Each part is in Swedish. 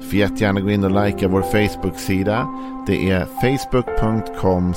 Får jättegärna gå in och likea vår Facebook-sida. Det är facebook.com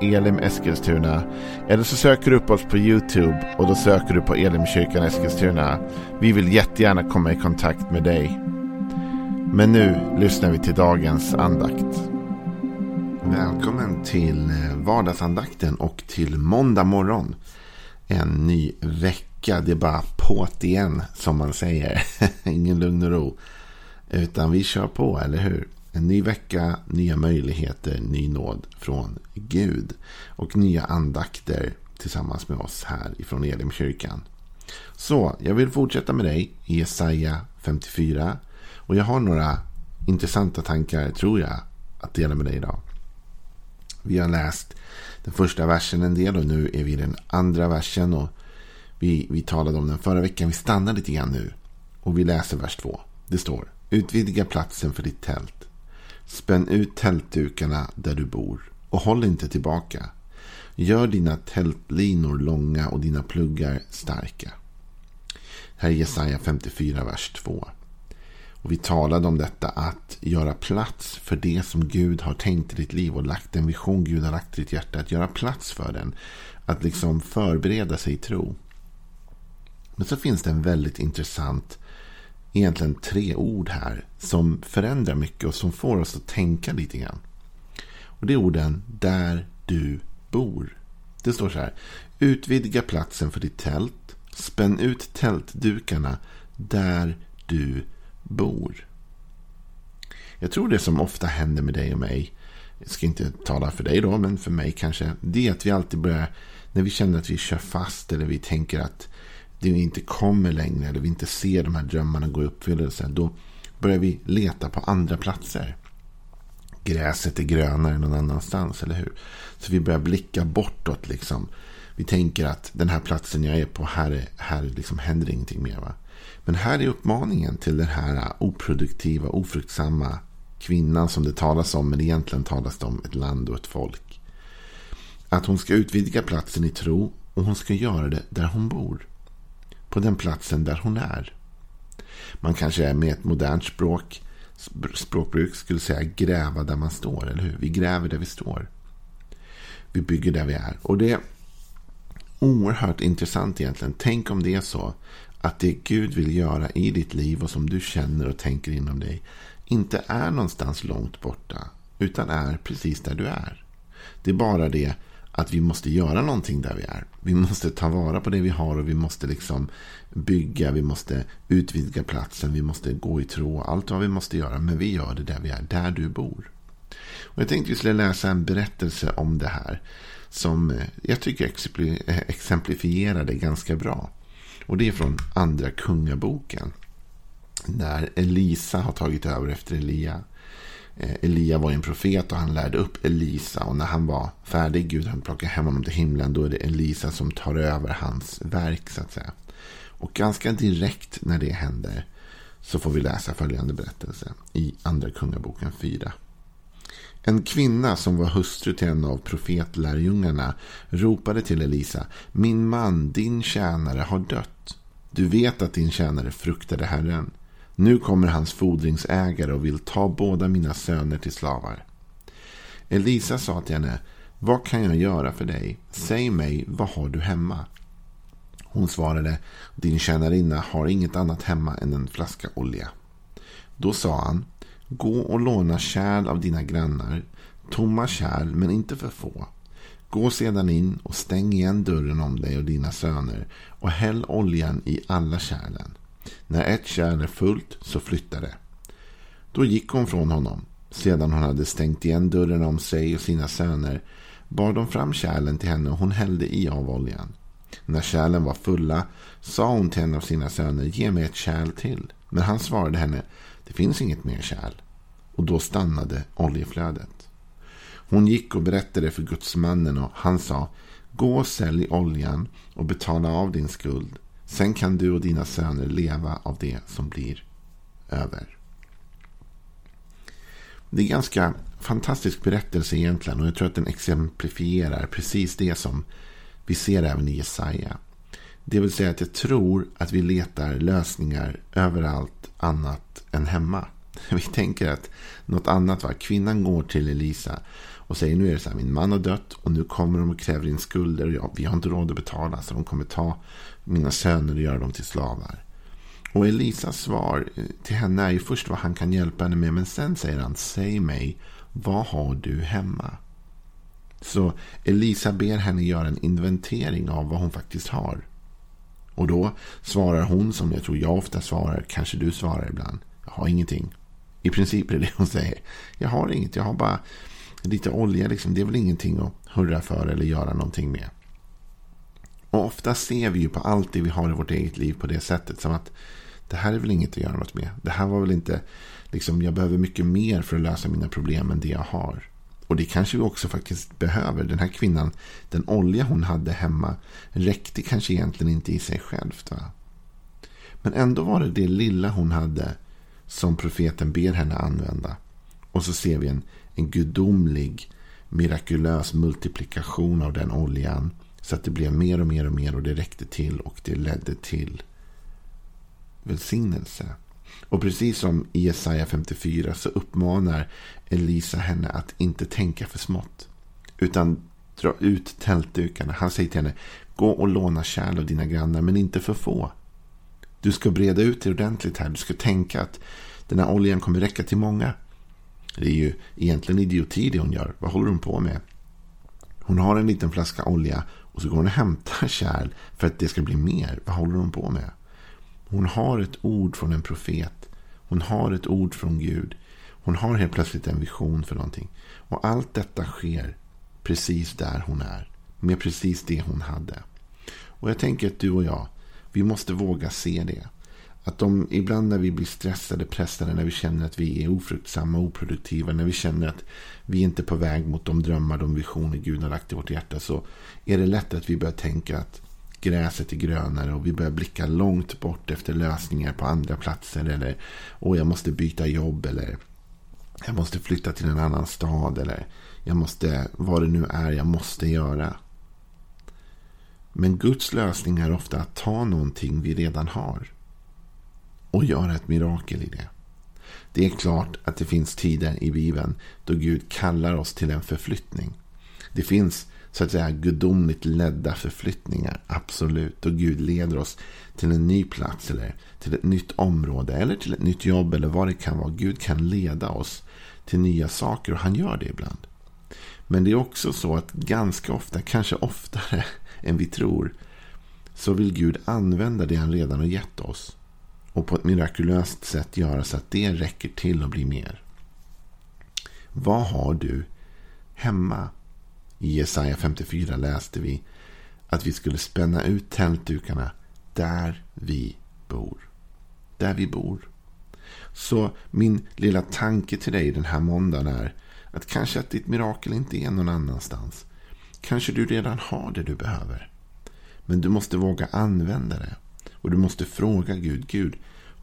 elimeskilstuna. Eller så söker du upp oss på YouTube och då söker du på Elimkyrkan Eskilstuna. Vi vill jättegärna komma i kontakt med dig. Men nu lyssnar vi till dagens andakt. Välkommen till eh, vardagsandakten och till måndag morgon. En ny vecka. Det är bara på't igen som man säger. Ingen lugn och ro. Utan vi kör på, eller hur? En ny vecka, nya möjligheter, ny nåd från Gud. Och nya andakter tillsammans med oss här ifrån Elimkyrkan. Så, jag vill fortsätta med dig i Jesaja 54. Och jag har några intressanta tankar, tror jag, att dela med dig idag. Vi har läst den första versen en del och nu är vi i den andra versen. och vi, vi talade om den förra veckan. Vi stannar lite grann nu och vi läser vers 2. Det står Utvidga platsen för ditt tält. Spänn ut tältdukarna där du bor och håll inte tillbaka. Gör dina tältlinor långa och dina pluggar starka. Här är Jesaja 54, vers 2. Och vi talade om detta att göra plats för det som Gud har tänkt i ditt liv och lagt en vision Gud har lagt i ditt hjärta. Att göra plats för den. Att liksom förbereda sig i tro. Men så finns det en väldigt intressant egentligen tre ord här som förändrar mycket och som får oss att tänka lite grann. Och det är orden där du bor. Det står så här. Utvidga platsen för ditt tält. Spänn ut tältdukarna där du bor. Jag tror det som ofta händer med dig och mig. Jag ska inte tala för dig då, men för mig kanske. Det är att vi alltid börjar, när vi känner att vi kör fast eller vi tänker att det inte kommer längre eller vi inte ser de här drömmarna gå i uppfyllelse. Då börjar vi leta på andra platser. Gräset är grönare någon annanstans, eller hur? Så vi börjar blicka bortåt liksom. Vi tänker att den här platsen jag är på, här, är, här liksom händer ingenting mer. Va? Men här är uppmaningen till den här oproduktiva, ofruktsamma kvinnan som det talas om. Men egentligen talas det om ett land och ett folk. Att hon ska utvidga platsen i tro och hon ska göra det där hon bor på den platsen där hon är. Man kanske med ett modernt språk, språkbruk skulle säga gräva där man står, eller hur? Vi gräver där vi står. Vi bygger där vi är. Och det är oerhört intressant egentligen. Tänk om det är så att det Gud vill göra i ditt liv och som du känner och tänker inom dig inte är någonstans långt borta utan är precis där du är. Det är bara det att vi måste göra någonting där vi är. Vi måste ta vara på det vi har och vi måste liksom bygga, vi måste utvidga platsen, vi måste gå i tro. Allt vad vi måste göra, men vi gör det där vi är, där du bor. Och jag tänkte vi skulle läsa en berättelse om det här. Som eh, jag tycker eh, exemplifierar det ganska bra. Och det är från Andra Kungaboken. Där Elisa har tagit över efter Elia. Eh, Elia var en profet och han lärde upp Elisa. Och när han var färdig, Gud han plockade hem honom till himlen, då är det Elisa som tar över hans verk så att säga. Och ganska direkt när det händer så får vi läsa följande berättelse i Andra Kungaboken 4. En kvinna som var hustru till en av profetlärjungarna ropade till Elisa. Min man, din tjänare, har dött. Du vet att din tjänare fruktade Herren. Nu kommer hans fordringsägare och vill ta båda mina söner till slavar. Elisa sa till henne, vad kan jag göra för dig? Säg mig, vad har du hemma? Hon svarade, din tjänarinna har inget annat hemma än en flaska olja. Då sa han, gå och låna kärl av dina grannar, tomma kärl men inte för få. Gå sedan in och stäng igen dörren om dig och dina söner och häll oljan i alla kärlen. När ett kärl är fullt så flyttar det. Då gick hon från honom. Sedan hon hade stängt igen dörren om sig och sina söner bar de fram kärlen till henne och hon hällde i av oljan. När kärlen var fulla sa hon till en av sina söner ge mig ett kärl till. Men han svarade henne det finns inget mer kärl. Och då stannade oljeflödet. Hon gick och berättade för gudsmannen och han sa gå och sälj oljan och betala av din skuld. Sen kan du och dina söner leva av det som blir över. Det är en ganska fantastisk berättelse egentligen och jag tror att den exemplifierar precis det som vi ser även i Jesaja. Det vill säga att jag tror att vi letar lösningar överallt annat än hemma. Vi tänker att något annat var. Kvinnan går till Elisa och säger nu är det så här, min man har dött och nu kommer de och kräver in skulder och jag, vi har inte råd att betala så de kommer ta mina söner och göra dem till slavar. Och Elisas svar eh, till henne är ju först vad han kan hjälpa henne med men sen säger han säg mig vad har du hemma? Så Elisa ber henne göra en inventering av vad hon faktiskt har. Och då svarar hon som jag tror jag ofta svarar, kanske du svarar ibland. Jag har ingenting. I princip är det det hon säger. Jag har inget, jag har bara lite olja. Liksom. Det är väl ingenting att hurra för eller göra någonting med. Och ofta ser vi ju på allt det vi har i vårt eget liv på det sättet. Som att det här är väl inget att göra något med. Det här var väl inte, liksom, jag behöver mycket mer för att lösa mina problem än det jag har. Och det kanske vi också faktiskt behöver. Den här kvinnan, den olja hon hade hemma räckte kanske egentligen inte i sig självt. Va? Men ändå var det det lilla hon hade som profeten ber henne använda. Och så ser vi en, en gudomlig, mirakulös multiplikation av den oljan. Så att det blev mer och mer och mer och det räckte till och det ledde till välsignelse. Och precis som i Jesaja 54 så uppmanar Elisa henne att inte tänka för smått. Utan dra ut tältdukarna. Han säger till henne, gå och låna kärl av dina grannar men inte för få. Du ska breda ut dig ordentligt här. Du ska tänka att den här oljan kommer räcka till många. Det är ju egentligen idioti det hon gör. Vad håller hon på med? Hon har en liten flaska olja och så går hon och hämtar kärl för att det ska bli mer. Vad håller hon på med? Hon har ett ord från en profet. Hon har ett ord från Gud. Hon har helt plötsligt en vision för någonting. Och allt detta sker precis där hon är. Med precis det hon hade. Och jag tänker att du och jag, vi måste våga se det. Att de, ibland när vi blir stressade, pressade, när vi känner att vi är ofruktsamma, oproduktiva, när vi känner att vi inte är på väg mot de drömmar, de visioner Gud har lagt i vårt hjärta, så är det lätt att vi börjar tänka att gräset är grönare och vi börjar blicka långt bort efter lösningar på andra platser. Eller åh, jag måste byta jobb eller jag måste flytta till en annan stad eller jag måste, vad det nu är jag måste göra. Men Guds lösning är ofta att ta någonting vi redan har och göra ett mirakel i det. Det är klart att det finns tider i Bibeln då Gud kallar oss till en förflyttning. Det finns så att säga gudomligt ledda förflyttningar. Absolut. Och Gud leder oss till en ny plats eller till ett nytt område eller till ett nytt jobb eller vad det kan vara. Gud kan leda oss till nya saker och han gör det ibland. Men det är också så att ganska ofta, kanske oftare än vi tror, så vill Gud använda det han redan har gett oss och på ett mirakulöst sätt göra så att det räcker till att bli mer. Vad har du hemma? I Jesaja 54 läste vi att vi skulle spänna ut tältdukarna där vi bor. Där vi bor. Så min lilla tanke till dig den här måndagen är att kanske att ditt mirakel inte är någon annanstans. Kanske du redan har det du behöver. Men du måste våga använda det. Och du måste fråga Gud, Gud,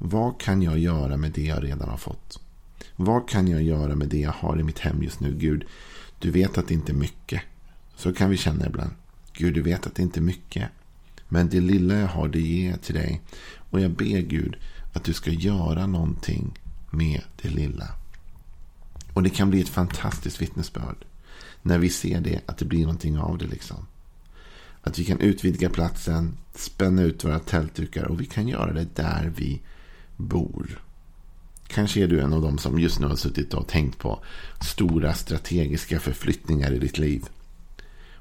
vad kan jag göra med det jag redan har fått? Vad kan jag göra med det jag har i mitt hem just nu? Gud, du vet att det inte är mycket. Så kan vi känna ibland. Gud, du vet att det inte är mycket. Men det lilla jag har, det ger jag till dig. Och jag ber Gud att du ska göra någonting med det lilla. Och det kan bli ett fantastiskt vittnesbörd. När vi ser det, att det blir någonting av det. liksom. Att vi kan utvidga platsen, spänna ut våra tältdukar och vi kan göra det där vi bor. Kanske är du en av dem som just nu har suttit och tänkt på stora strategiska förflyttningar i ditt liv.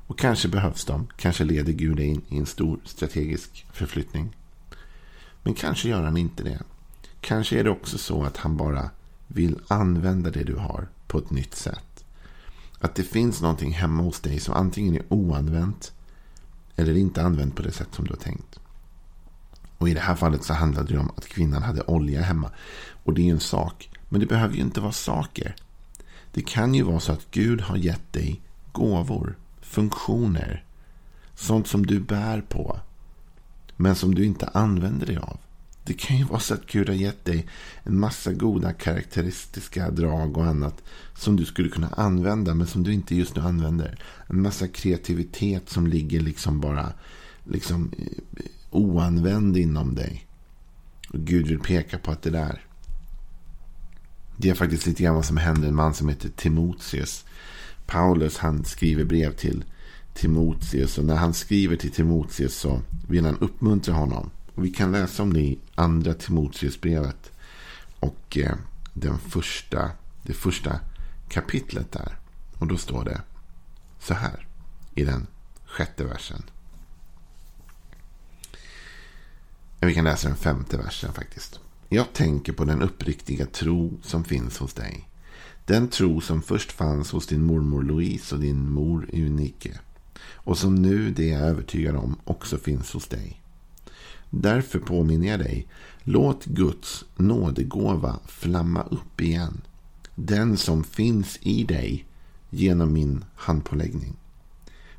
Och kanske behövs de. Kanske leder Gud dig in i en stor strategisk förflyttning. Men kanske gör han inte det. Kanske är det också så att han bara vill använda det du har på ett nytt sätt. Att det finns någonting hemma hos dig som antingen är oanvänt eller inte använt på det sätt som du har tänkt. Och i det här fallet så handlade det om att kvinnan hade olja hemma. Och det är en sak. Men det behöver ju inte vara saker. Det kan ju vara så att Gud har gett dig gåvor, funktioner, sånt som du bär på. Men som du inte använder dig av. Det kan ju vara så att Gud har gett dig en massa goda karaktäristiska drag och annat som du skulle kunna använda men som du inte just nu använder. En massa kreativitet som ligger liksom bara liksom eh, oanvänd inom dig. Och Gud vill peka på att det där det är faktiskt lite grann vad som händer en man som heter Timoteus. Paulus han skriver brev till Timoteus och när han skriver till Timoteus så vill han uppmuntra honom. Och vi kan läsa om det i andra Timoteusbrevet. Och eh, den första, det första kapitlet där. Och då står det så här i den sjätte versen. Vi kan läsa den femte versen faktiskt. Jag tänker på den uppriktiga tro som finns hos dig. Den tro som först fanns hos din mormor Louise och din mor Eunike. Och som nu, det är jag övertygad om, också finns hos dig. Därför påminner jag dig. Låt Guds nådegåva flamma upp igen. Den som finns i dig genom min handpåläggning.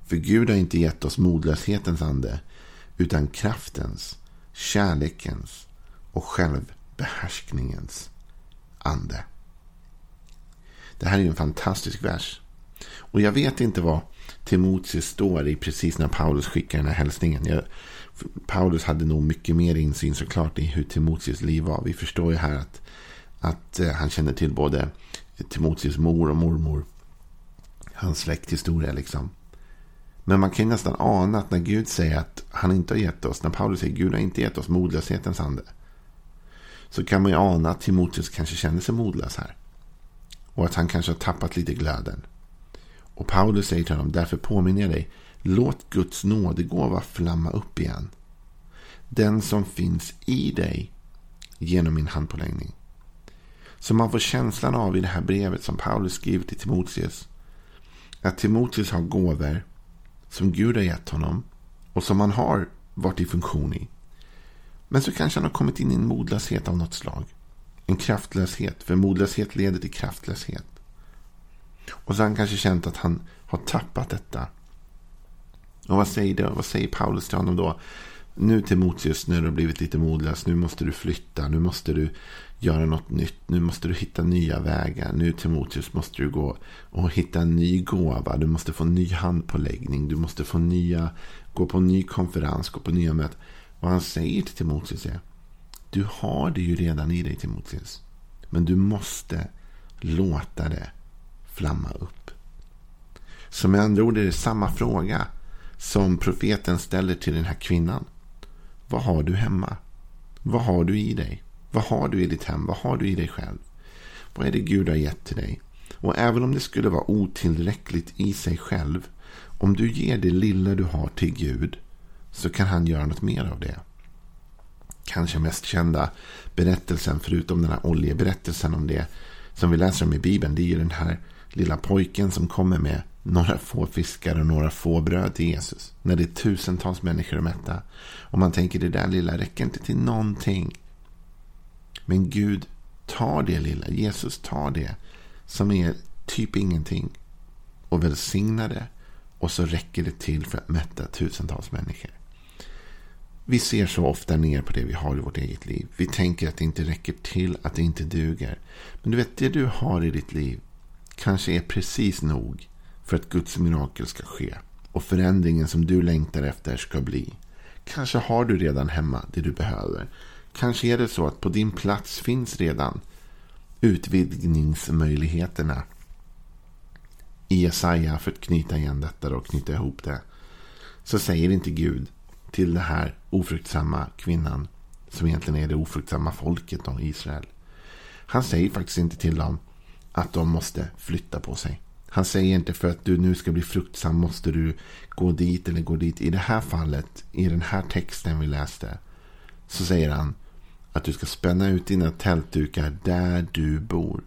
För Gud har inte gett oss modlöshetens ande utan kraftens, kärlekens och självbehärskningens ande. Det här är en fantastisk vers. Och jag vet inte vad Timoteus står i precis när Paulus skickar den här hälsningen. Jag, Paulus hade nog mycket mer insyn såklart i hur Timoteus liv var. Vi förstår ju här att, att eh, han känner till både Timoteus mor och mormor. Hans släkthistoria liksom. Men man kan ju nästan ana att när Gud säger att han inte har gett oss, när Paulus säger att Gud har inte gett oss modlöshetens ande. Så kan man ju ana att Timoteus kanske känner sig modlös här. Och att han kanske har tappat lite glöden. Och Paulus säger till honom, därför påminner jag dig, låt Guds nådegåva flamma upp igen. Den som finns i dig genom min handpåläggning. Så man får känslan av i det här brevet som Paulus skriver till Timoteus. Att Timoteus har gåvor som Gud har gett honom. Och som han har varit i funktion i. Men så kanske han har kommit in i en modlöshet av något slag. En kraftlöshet. För modlöshet leder till kraftlöshet. Och så har han kanske känt att han har tappat detta. Och vad säger, det, vad säger Paulus till honom då? Nu Timoteus, nu har du blivit lite modlös. Nu måste du flytta. Nu måste du göra något nytt. Nu måste du hitta nya vägar. Nu Timoteus måste du gå och hitta en ny gåva. Du måste få en ny handpåläggning. Du måste få nya, gå på en ny konferens, gå på nya möten. Vad han säger till Timoteus är. Du har det ju redan i dig Timoteus. Men du måste låta det flamma upp. Så med andra ord är det samma fråga som profeten ställer till den här kvinnan. Vad har du hemma? Vad har du i dig? Vad har du i ditt hem? Vad har du i dig själv? Vad är det Gud har gett till dig? Och även om det skulle vara otillräckligt i sig själv. Om du ger det lilla du har till Gud. Så kan han göra något mer av det. Kanske mest kända berättelsen förutom den här oljeberättelsen om det. Som vi läser om i Bibeln. Det är ju den här lilla pojken som kommer med några få fiskar och några få bröd till Jesus. När det är tusentals människor att mätta. Och man tänker det där lilla räcker inte till någonting. Men Gud tar det lilla. Jesus tar det som är typ ingenting. Och välsignar det. Och så räcker det till för att mätta tusentals människor. Vi ser så ofta ner på det vi har i vårt eget liv. Vi tänker att det inte räcker till, att det inte duger. Men du vet, det du har i ditt liv kanske är precis nog för att Guds mirakel ska ske och förändringen som du längtar efter ska bli. Kanske har du redan hemma det du behöver. Kanske är det så att på din plats finns redan utvidgningsmöjligheterna i Jesaja för att knyta igen detta och knyta ihop det. Så säger inte Gud till den här ofruktsamma kvinnan som egentligen är det ofruktsamma folket då, Israel. Han säger faktiskt inte till dem att de måste flytta på sig. Han säger inte för att du nu ska bli fruktsam måste du gå dit eller gå dit. I det här fallet, i den här texten vi läste, så säger han att du ska spänna ut dina tältdukar där du bor.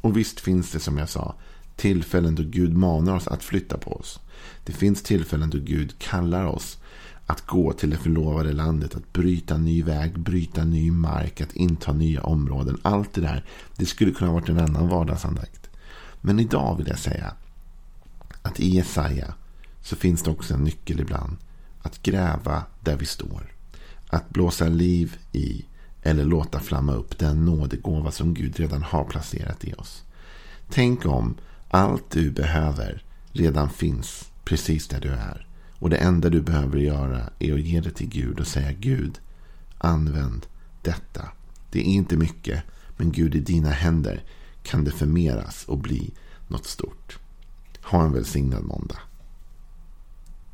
Och visst finns det som jag sa tillfällen då Gud manar oss att flytta på oss. Det finns tillfällen då Gud kallar oss att gå till det förlovade landet, att bryta ny väg, bryta ny mark, att inta nya områden. Allt det där, det skulle kunna varit en annan vardagsandakt. Men idag vill jag säga att i Jesaja så finns det också en nyckel ibland. att gräva där vi står. Att blåsa liv i eller låta flamma upp den nådegåva som Gud redan har placerat i oss. Tänk om allt du behöver redan finns precis där du är. Och det enda du behöver göra är att ge det till Gud och säga Gud, använd detta. Det är inte mycket, men Gud i dina händer kan det förmeras och bli något stort. Ha en välsignad måndag.